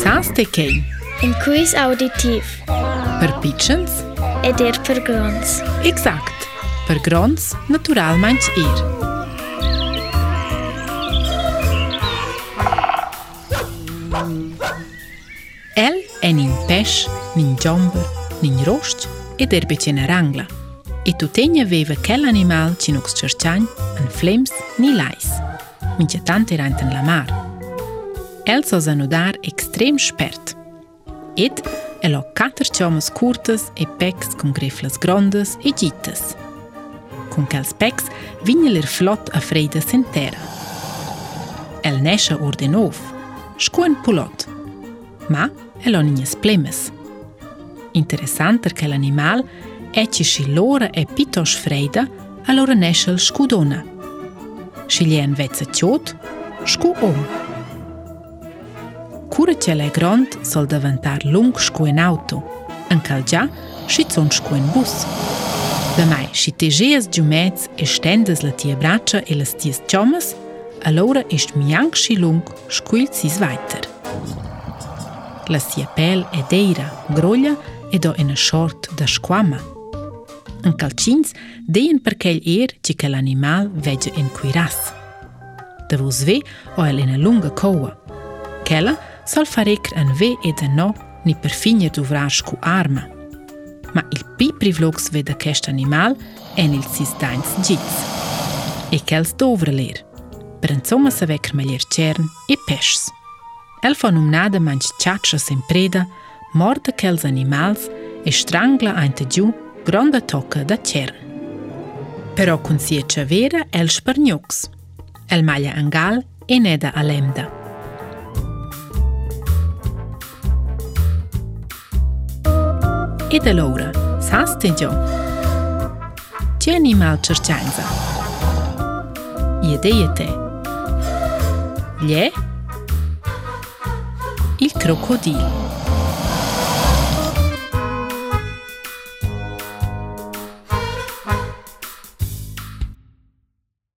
Sans të kej Inkuis auditiv Për pichens E dir për grons Exakt Për grons natural manç ir El e nin pesh, nin gjombër, nin rosht e derbe që në rangla. E të një veve kell animal që nuk së qërqanj, në flems, një lajs. Min që tante rajnë të në lamarë. Elsa Zanudar ekstrem shpert. It e lo katër qomës kurtës e peks kum griflës grondës e gjitës. Kum kels peks, vinjë lir flot a frejtës in tera. El neshe urdinov, shkuen pulot, ma e lo një splemës. Interesantër ke l'animal e që shi lore e pitosh frejda, a lore neshe lë shkudona. Shiljen vecë qot, shku omë. le grond sol deventar lung scu auto, în și țun scu bus. De mai și tejeies giumeți estendes la tie braccia e las ties ciomas, alora est miang și lung scuil sis weiter. La sia pel e deira, groglia e do in short da squama. În calcins, deien perché il er ci che l'animal vege in cuiras. De vos ve o el in a lunga coa. Kella, sal farecr en ve e de no ni per finir du vrascu arma. Ma il pi privlux veda cest animal en il sistains gits. E cels dovre ler, per insomma se vecr melier cern e pesce. El fa numnada manc ciaccia sem preda, morda cels animals e strangla ante giu gronda tocca da cern. Però con sia vera el spargnux. El maglia angal e neda alemda. lemda. e të lourë, sa së të gjohë. Që e një malë qërqajnëza? Jete jete. Lje? Il krokodilë.